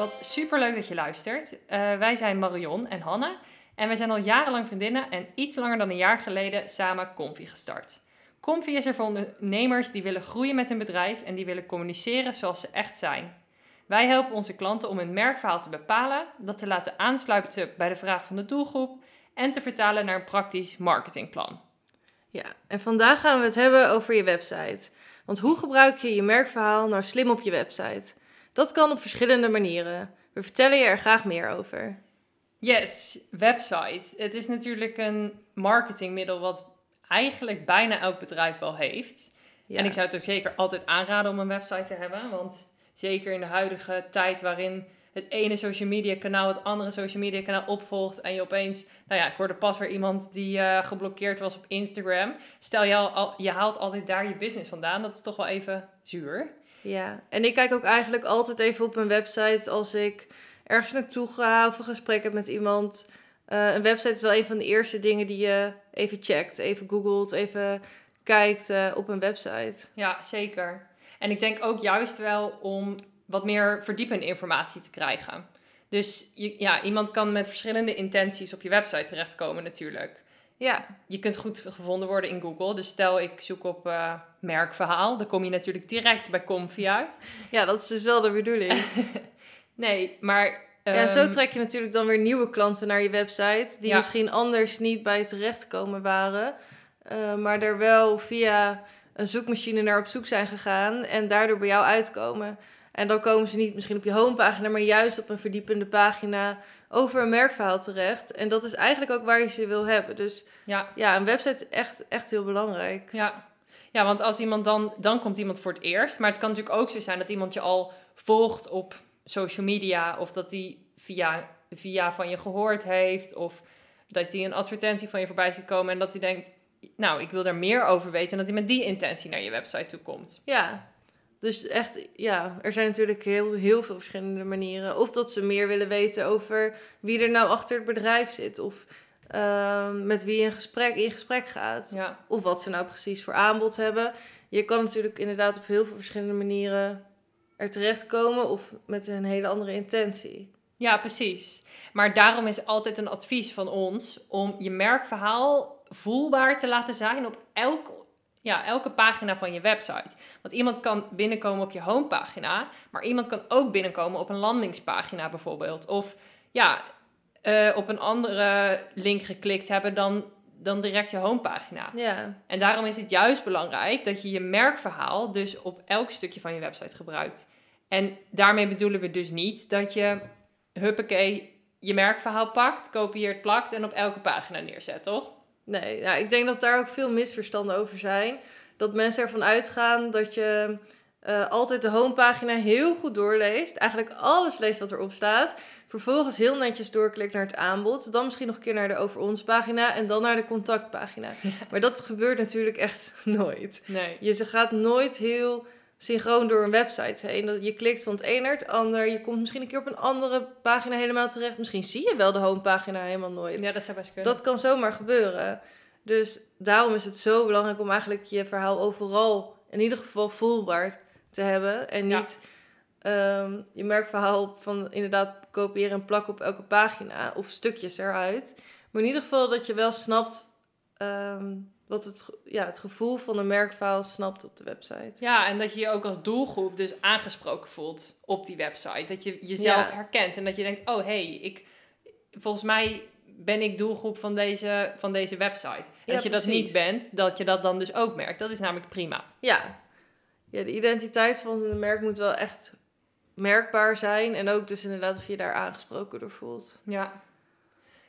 Wat superleuk dat je luistert. Eh, wij zijn Marion en Hanne en wij zijn al jarenlang vriendinnen en iets langer dan een jaar geleden samen Comfy gestart. Comfy is er voor ondernemers die willen groeien met hun bedrijf en die willen communiceren zoals ze echt zijn. Wij helpen onze klanten om hun merkverhaal te bepalen, dat te laten aansluiten bij de vraag van de doelgroep en te vertalen naar een praktisch marketingplan. Ja, en vandaag gaan we het hebben over je website. Want hoe gebruik je je merkverhaal nou slim op je website? Dat kan op verschillende manieren. We vertellen je er graag meer over. Yes, website. Het is natuurlijk een marketingmiddel wat eigenlijk bijna elk bedrijf wel heeft. Ja. En ik zou het ook zeker altijd aanraden om een website te hebben. Want zeker in de huidige tijd waarin het ene social media kanaal het andere social media kanaal opvolgt. En je opeens, nou ja, ik hoorde pas weer iemand die eh, geblokkeerd was op Instagram. Stel je, al, je haalt altijd daar je business vandaan. Dat is toch wel even zuur. Ja, en ik kijk ook eigenlijk altijd even op een website als ik ergens naartoe ga of een gesprek heb met iemand. Eh, een website is wel een van de eerste dingen die je even checkt, even googelt, even kijkt eh, op een website. Ja, zeker. En ik denk ook juist wel om wat meer verdiepende informatie te krijgen. Dus je, ja, iemand kan met verschillende intenties op je website terechtkomen natuurlijk. Ja, Je kunt goed gevonden worden in Google. Dus stel ik zoek op eh, merkverhaal, dan kom je natuurlijk direct bij Comfy uit. ja, dat is dus wel de bedoeling. Nee, maar... Ja, zo ehm, trek je natuurlijk dan weer nieuwe klanten naar je website, die Ja. misschien anders niet bij je terechtgekomen waren, eh, maar er wel via een zoekmachine naar op zoek zijn gegaan en daardoor bij jou uitkomen. En dan komen ze niet misschien op je homepagina, maar juist op een verdiepende pagina over een merkverhaal terecht. En dat is eigenlijk ook waar je ze wil hebben. Dus Ja, ja, een website is echt, echt heel belangrijk. Ja. ja, want als iemand dan, dan komt iemand voor het eerst. Maar het kan natuurlijk ook zo zijn dat iemand je al volgt op social media. Of dat hij via, via van je gehoord heeft. Of dat hij een advertentie van je voorbij ziet komen. En dat hij denkt, nou, ik wil daar meer over weten. En dat hij met die intentie naar je website toe komt. Ja, dus echt, ja, er zijn natuurlijk heel, heel veel verschillende manieren. Of dat ze meer willen weten over wie er nou achter het bedrijf zit. Of ehm, met wie je in gesprek, in gesprek gaat. Ja, Of wat ze nou precies voor aanbod hebben. Je kan natuurlijk inderdaad op heel veel verschillende manieren er terechtkomen. Of met een hele andere intentie. ja precies. Maar daarom is altijd een advies van ons om je merkverhaal voelbaar te laten zijn op elk, ja, elke pagina van je website. Want iemand kan binnenkomen op je homepagina, maar iemand kan ook binnenkomen op een landingspagina bijvoorbeeld. Of ja, eh, op een andere link geklikt hebben dan, dan direct je homepagina. Ja, En daarom is het juist belangrijk dat je je merkverhaal dus op elk stukje van je website gebruikt. En daarmee bedoelen we dus niet dat je, huppakee, je merkverhaal pakt, kopieert, plakt en op elke pagina neerzet, toch? Nee, ja, ik denk dat daar ook veel misverstanden over zijn. Dat mensen ervan uitgaan dat je eh, altijd de homepagina heel goed doorleest. Eigenlijk alles leest wat erop staat. Vervolgens heel netjes doorklikt naar het aanbod. Dan misschien nog een keer naar de Over Ons pagina. En dan naar de contactpagina. Maar dat gebeurt natuurlijk echt nooit. Nee. Je ze gaat nooit heel synchroon door een website heen. Dat- Je klikt van het een naar het ander. Je komt misschien een keer op een andere pagina helemaal terecht. Misschien zie je wel de homepagina helemaal nooit. Ja, dat zou best kunnen. Dat kan zomaar gebeuren. Dus daarom is het zo belangrijk om eigenlijk je verhaal overal in ieder geval voelbaar te hebben. En Ja. niet ehm, je merkverhaal van inderdaad kopiëren en plakken op elke pagina of stukjes eruit. Maar in ieder geval dat je wel snapt ehm, wat het, ja, het gevoel van een merkverhaal snapt op de website. Ja, en dat je je ook als doelgroep dus aangesproken voelt op die website. Dat je jezelf Ja. herkent en dat je denkt, oh hé, hey, ik, volgens mij ben ik doelgroep van deze, van deze website. En Ja, als je dat niet bent, dat je dat dan dus ook merkt. Dat is namelijk prima. Ja. ja, de identiteit van een merk moet wel echt merkbaar zijn. En ook dus inderdaad of je daar aangesproken door voelt. Ja.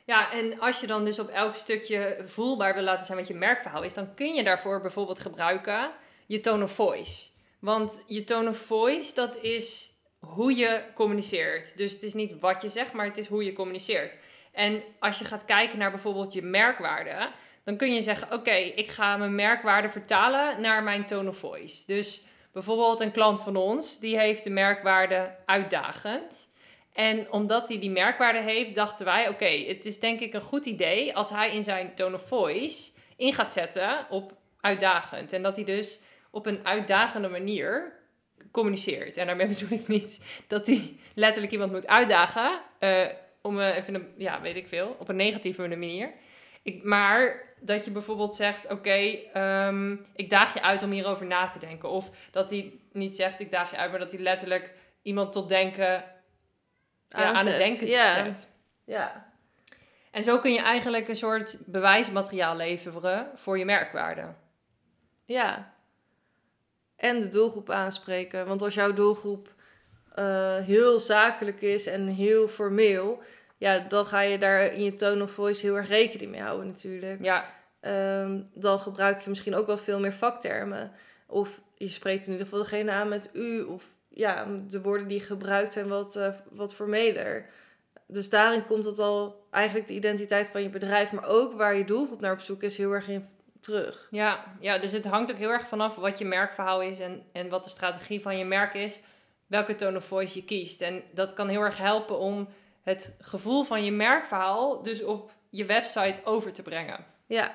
Ja, en als je dan dus op elk stukje voelbaar wil laten zijn wat je merkverhaal is, dan kun je daarvoor bijvoorbeeld gebruiken je tone of voice. Want je tone of voice, dat is hoe je communiceert. Dus het is niet wat je zegt, maar het is hoe je communiceert. En als je gaat kijken naar bijvoorbeeld je merkwaarde, dan kun je zeggen: Oké, ik ga mijn merkwaarde vertalen naar mijn tone of voice. Dus bijvoorbeeld een klant van ons, die heeft de merkwaarde uitdagend. En omdat hij die merkwaarde heeft, dachten wij: Oké, het is denk ik een goed idee als hij in zijn tone of voice in gaat zetten op uitdagend. En dat hij dus op een uitdagende manier communiceert. En daarmee bedoel ik niet dat hij letterlijk iemand moet uitdagen. eh, om eh, even een, ja, weet ik veel, op een negatieve manier. Ik, maar dat je bijvoorbeeld zegt, oké, ehm, ik daag je uit om hierover na te denken. Of dat hij niet zegt, ik daag je uit, maar dat hij letterlijk iemand tot denken, ja, aan het denken Ja. zet. Ja. En zo kun je eigenlijk een soort bewijsmateriaal leveren voor je merkwaarde. Ja. En de doelgroep aanspreken. Want als jouw doelgroep eh, heel zakelijk is en heel formeel, ja, dan ga je daar in je tone of voice heel erg rekening mee houden natuurlijk. Ja, Ehm, dan gebruik je misschien ook wel veel meer vaktermen. Of je spreekt in ieder geval degene aan met u. Of ja, de woorden die gebruikt zijn wat, eh, wat formeler. Dus daarin komt het al eigenlijk de identiteit van je bedrijf, maar ook waar je doelgroep naar op zoek is, heel erg in terug. ja, ja, dus het hangt ook heel erg vanaf wat je merkverhaal is en, en wat de strategie van je merk is. Welke tone of voice je kiest. En dat kan heel erg helpen om het gevoel van je merkverhaal dus op je website over te brengen. Ja,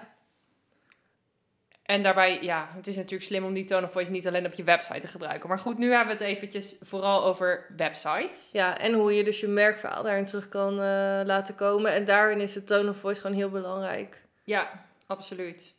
En daarbij, ja, het is natuurlijk slim om die tone of voice niet alleen op je website te gebruiken. Maar goed, nu hebben we het eventjes vooral over websites. ja, en hoe je dus je merkverhaal daarin terug kan eh, laten komen. En daarin is de tone of voice gewoon heel belangrijk. Ja, absoluut.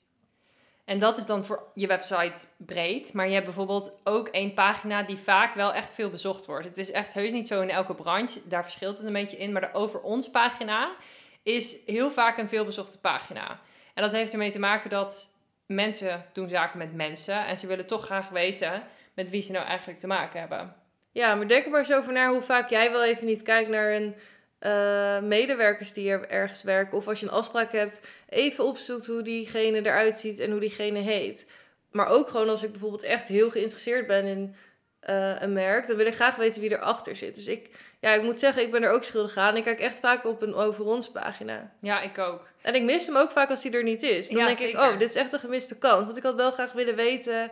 En dat is dan voor je website breed. Maar je hebt bijvoorbeeld ook één pagina die vaak wel echt veel bezocht wordt. Het is echt heus niet zo in elke branche. Daar verschilt het een beetje in. Maar de over ons pagina is heel vaak een veelbezochte pagina. En dat heeft ermee te maken dat mensen doen zaken met mensen. En ze willen toch graag weten met wie ze nou eigenlijk te maken hebben. Ja, maar denk er maar eens over naar hoe vaak jij wel even niet kijkt naar een eh, medewerkers die er ergens werken. Of als je een afspraak hebt, even opzoekt hoe diegene eruit ziet en hoe diegene heet. Maar ook gewoon als ik bijvoorbeeld echt heel geïnteresseerd ben in eh, een merk, dan wil ik graag weten wie erachter zit. Dus ik, ja, ik moet zeggen, ik ben er ook schuldig aan. Ik kijk echt vaak op een over ons pagina. Ja, ik ook. En ik mis hem ook vaak als hij er niet is. Dan Ja, denk ik, oh, dit is echt een gemiste kans. Want ik had wel graag willen weten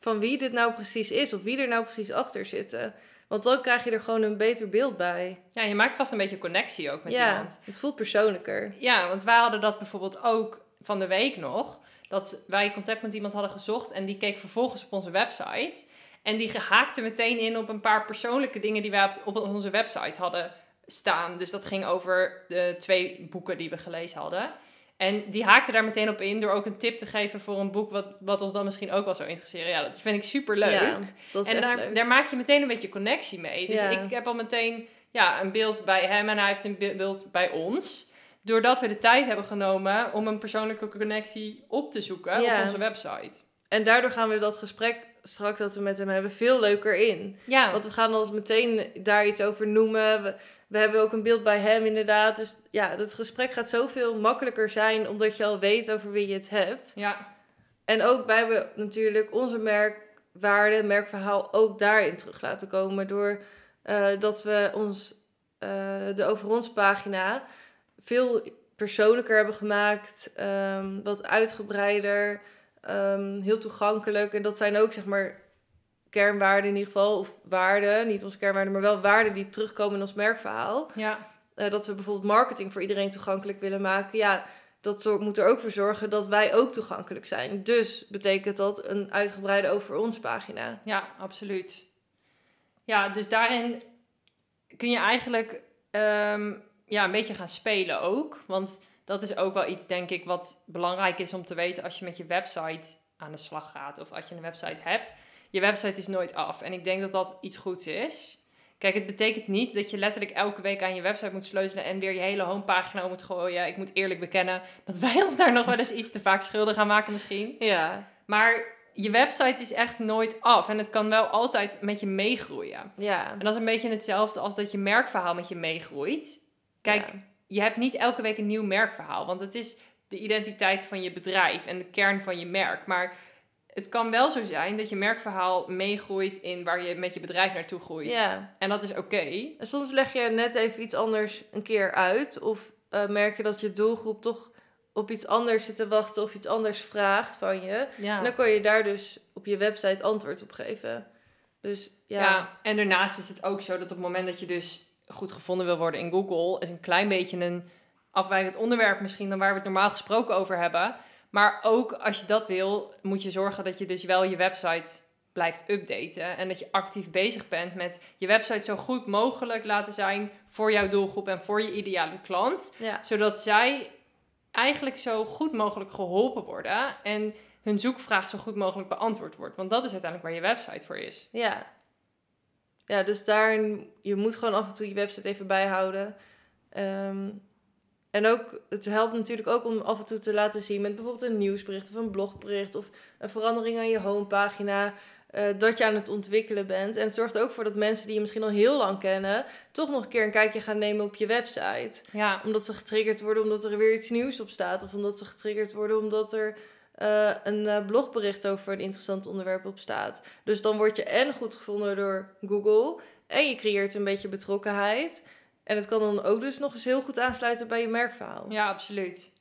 van wie dit nou precies is. Of wie er nou precies achter zitten. Want dan krijg je er gewoon een beter beeld bij. Ja, je maakt vast een beetje connectie ook met ja, iemand. het voelt persoonlijker. Ja, want wij hadden dat bijvoorbeeld ook van de week nog. Dat wij contact met iemand hadden gezocht en die keek vervolgens op onze website. En die haakte meteen in op een paar persoonlijke dingen die wij op, onze website hadden staan. Dus dat ging over de twee boeken die we gelezen hadden. En die haakte daar meteen op in door ook een tip te geven voor een boek wat, wat ons dan misschien ook wel zou interesseren. Ja, dat vind ik super leuk. Ja, En daar, leuk. daar maak je meteen een beetje connectie mee. Dus Ja. ik heb al meteen ja, een beeld bij hem en hij heeft een be- beeld bij ons. Doordat we de tijd hebben genomen om een persoonlijke connectie op te zoeken Ja. op onze website. En daardoor gaan we dat gesprek straks dat we met hem hebben veel leuker in. Ja, Want we gaan ons meteen daar iets over noemen. We, we hebben ook een beeld bij hem inderdaad. Dus ja, het gesprek gaat zoveel makkelijker zijn omdat je al weet over wie je het hebt. ja, En ook wij hebben natuurlijk onze merkwaarde, merkverhaal ook daarin terug laten komen. Door eh, dat we ons, eh, de Over Ons pagina veel persoonlijker hebben gemaakt. ehm, wat uitgebreider, ehm, heel toegankelijk. En dat zijn ook zeg maar kernwaarden in ieder geval. Of waarden, niet onze kernwaarden, maar wel waarden die terugkomen in ons merkverhaal. ja, Eh, dat we bijvoorbeeld marketing voor iedereen toegankelijk willen maken. Ja, dat moet er ook voor zorgen dat wij ook toegankelijk zijn. Dus betekent dat een uitgebreide over ons pagina. ja, absoluut. Ja, dus daarin kun je eigenlijk ehm, ja, een beetje gaan spelen ook. Want dat is ook wel iets, denk ik, wat belangrijk is om te weten als je met je website aan de slag gaat. Of als je een website hebt. Je website is nooit af. En ik denk dat dat iets goeds is. Kijk, het betekent niet dat je letterlijk elke week aan je website moet sleutelen en weer je hele homepagina om moet gooien. Ik moet eerlijk bekennen dat wij ons daar nog wel eens iets te vaak schuldig aan maken misschien. Ja, Maar je website is echt nooit af en het kan wel altijd met je meegroeien. ja. En dat is een beetje hetzelfde als dat je merkverhaal met je meegroeit. Kijk, Ja. Je hebt niet elke week een nieuw merkverhaal, want het is de identiteit van je bedrijf en de kern van je merk. Maar het kan wel zo zijn dat je merkverhaal meegroeit in waar je met je bedrijf naartoe groeit. ja. En dat is oké. En soms leg je net even iets anders een keer uit. Of eh, merk je dat je doelgroep toch op iets anders zit te wachten of iets anders vraagt van je. Ja. En dan kan je daar dus op je website antwoord op geven. Dus ja, Ja. en daarnaast is het ook zo dat op het moment dat je dus goed gevonden wil worden in Google, is een klein beetje een afwijkend onderwerp misschien dan waar we het normaal gesproken over hebben. Maar ook als je dat wil, moet je zorgen dat je dus wel je website blijft updaten. En dat je actief bezig bent met je website zo goed mogelijk laten zijn voor jouw doelgroep en voor je ideale klant. Ja. Zodat zij eigenlijk zo goed mogelijk geholpen worden en hun zoekvraag zo goed mogelijk beantwoord wordt. Want dat is uiteindelijk waar je website voor is. Ja. Ja, dus daarin, je moet gewoon af en toe je website even bijhouden. Ehm, en ook, het helpt natuurlijk ook om af en toe te laten zien met bijvoorbeeld een nieuwsbericht of een blogbericht of een verandering aan je homepagina. eh, dat je aan het ontwikkelen bent. En het zorgt ook voor dat mensen die je misschien al heel lang kennen, toch nog een keer een kijkje gaan nemen op je website. Ja, Omdat ze getriggerd worden omdat er weer iets nieuws op staat. Of omdat ze getriggerd worden omdat er eh, een eh, blogbericht over een interessant onderwerp op staat. Dus dan word je en goed gevonden door Google. En je creëert een beetje betrokkenheid. En het kan dan ook dus nog eens heel goed aansluiten bij je merkverhaal. ja, absoluut.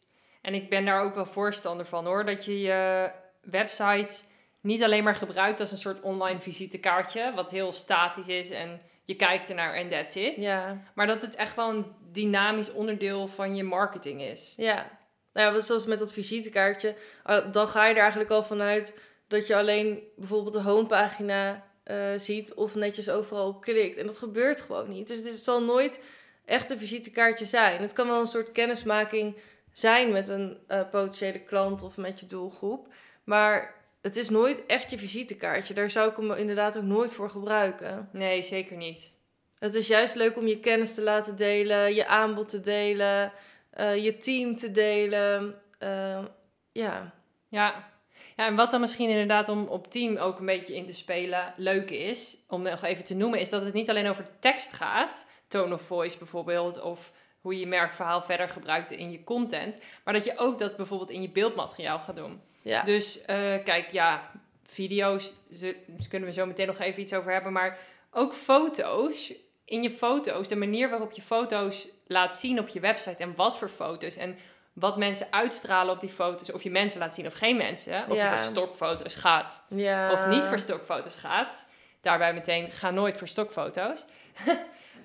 En ik ben daar ook wel voorstander van hoor. Dat je je website niet alleen maar gebruikt als een soort online visitekaartje. Wat heel statisch is en je kijkt ernaar en that's it. Ja, Maar dat het echt wel een dynamisch onderdeel van je marketing is. ja. Nou ja, zoals met dat visitekaartje. eh, Dan ga je er eigenlijk al vanuit dat je alleen bijvoorbeeld de homepagina eh, ziet of netjes overal op klikt. En dat gebeurt gewoon niet. Dus dit zal nooit echt een visitekaartje zijn. Het kan wel een soort kennismaking zijn met een eh, potentiële klant of met je doelgroep. Maar het is nooit echt je visitekaartje. Daar zou ik hem inderdaad ook nooit voor gebruiken. Nee, zeker niet. Het is juist leuk om je kennis te laten delen, je aanbod te delen, eh, je team te delen. Eh, ja, Ja. ja, en wat dan misschien inderdaad om op team ook een beetje in te spelen leuk is, om nog even te noemen, is dat het niet alleen over de tekst gaat, tone of voice bijvoorbeeld, of hoe je je merkverhaal verder gebruikt in je content, maar dat je ook dat bijvoorbeeld in je beeldmateriaal gaat doen. ja. Dus eh, kijk, ja, video's, ze, daar kunnen we zo meteen nog even iets over hebben, maar ook foto's. In je foto's, de manier waarop je foto's laat zien op je website en wat voor foto's en wat mensen uitstralen op die foto's, of je mensen laat zien of geen mensen, of Ja. je voor stokfoto's gaat ja. of niet voor stokfoto's gaat. Daarbij meteen, ga nooit voor stokfoto's.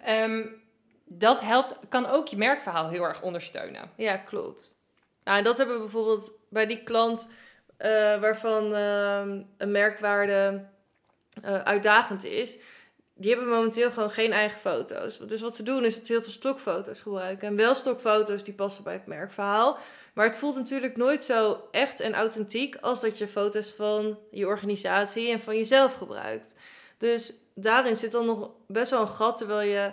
Ehm, dat helpt, kan ook je merkverhaal heel erg ondersteunen. Ja, klopt. Nou, en dat hebben we bijvoorbeeld bij die klant eh, waarvan ehm, een merkwaarde eh, uitdagend is. Die hebben momenteel gewoon geen eigen foto's. Dus wat ze doen is dat ze heel veel stokfoto's gebruiken. En wel stokfoto's die passen bij het merkverhaal. Maar het voelt natuurlijk nooit zo echt en authentiek als dat je foto's van je organisatie en van jezelf gebruikt. Dus daarin zit dan nog best wel een gat, terwijl je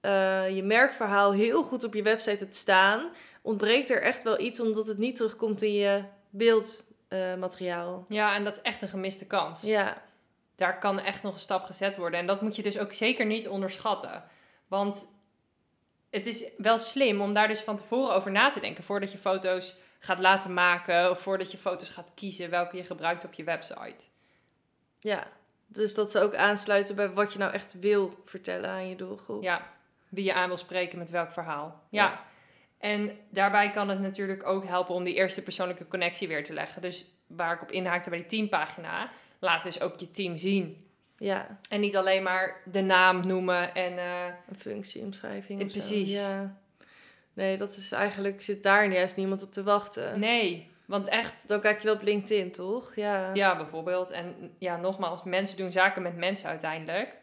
eh, je merkverhaal heel goed op je website hebt staan ontbreekt er echt wel iets omdat het niet terugkomt in je beeldmateriaal. Ja, en dat is echt een gemiste kans. ja, Daar kan echt nog een stap gezet worden. En dat moet je dus ook zeker niet onderschatten. Want het is wel slim om daar dus van tevoren over na te denken. Voordat je foto's gaat laten maken. Of voordat je foto's gaat kiezen welke je gebruikt op je website. ja. Dus dat ze ook aansluiten bij wat je nou echt wil vertellen aan je doelgroep. Ja, wie je aan wil spreken met welk verhaal. Ja. Ja. En daarbij kan het natuurlijk ook helpen om die eerste persoonlijke connectie weer te leggen. Dus waar ik op inhaakte bij die teampagina, laat dus ook je team zien. Ja, En niet alleen maar de naam noemen en... eh, een functieomschrijving. Zo. precies. Ja. Nee, dat is eigenlijk, zit daar juist niemand op te wachten. nee, want echt... Dan kijk je wel op LinkedIn, toch? Ja. Ja, bijvoorbeeld. En ja, nogmaals, mensen doen zaken met mensen uiteindelijk.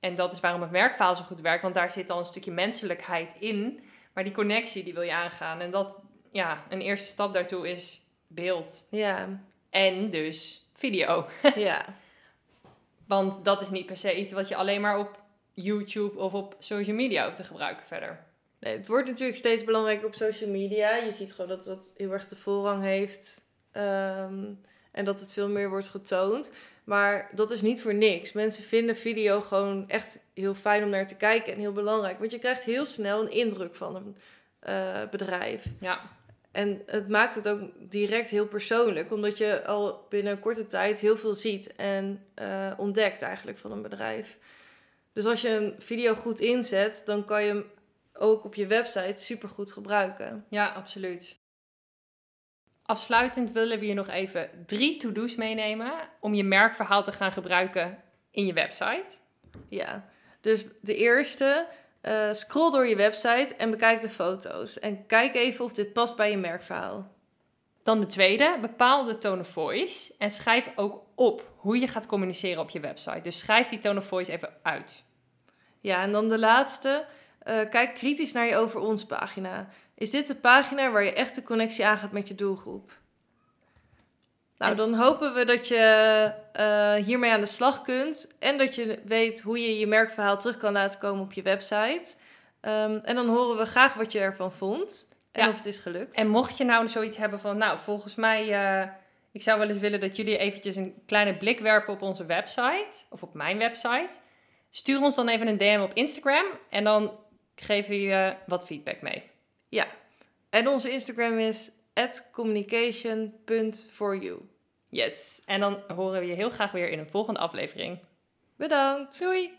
En dat is waarom het merkverhaal zo goed werkt, want daar zit al een stukje menselijkheid in. Maar die connectie, die wil je aangaan. En dat, ja, een eerste stap daartoe is beeld. Ja, En dus video. ja. Want dat is niet per se iets wat je alleen maar op YouTube of op social media hoeft te gebruiken verder. Nee, het wordt natuurlijk steeds belangrijker op social media. Je ziet gewoon dat dat heel erg de voorrang heeft. Ehm, en dat het veel meer wordt getoond. Maar dat is niet voor niks. Mensen vinden video gewoon echt heel fijn om naar te kijken en heel belangrijk. Want je krijgt heel snel een indruk van een eh, bedrijf. Ja, En het maakt het ook direct heel persoonlijk, omdat je al binnen een korte tijd heel veel ziet en eh, ontdekt eigenlijk van een bedrijf. Dus als je een video goed inzet, dan kan je hem ook op je website super goed gebruiken. ja, absoluut. Afsluitend willen we je nog even drie to-do's meenemen om je merkverhaal te gaan gebruiken in je website. Ja, dus de eerste, eh, scroll door je website en bekijk de foto's. En kijk even of dit past bij je merkverhaal. Dan de tweede, bepaal de tone of voice en schrijf ook op hoe je gaat communiceren op je website. Dus schrijf die tone of voice even uit. Ja, en dan de laatste. Eh, kijk kritisch naar je over ons pagina. Is dit de pagina waar je echt de connectie aangaat met je doelgroep? Nou, En- dan hopen we dat je eh, hiermee aan de slag kunt en dat je weet hoe je je merkverhaal terug kan laten komen op je website. Ehm, en dan horen we graag wat je ervan vond en Ja. of het is gelukt. En mocht je nou zoiets hebben van, nou, volgens mij, eh, ik zou wel eens willen dat jullie eventjes een kleine blik werpen op onze website, of op mijn website. Stuur ons dan even een DM op Instagram en dan geven we je wat feedback mee. En onze Instagram is communication.foryou. Yes, en dan horen we je heel graag weer in een volgende aflevering. Bedankt! Doei!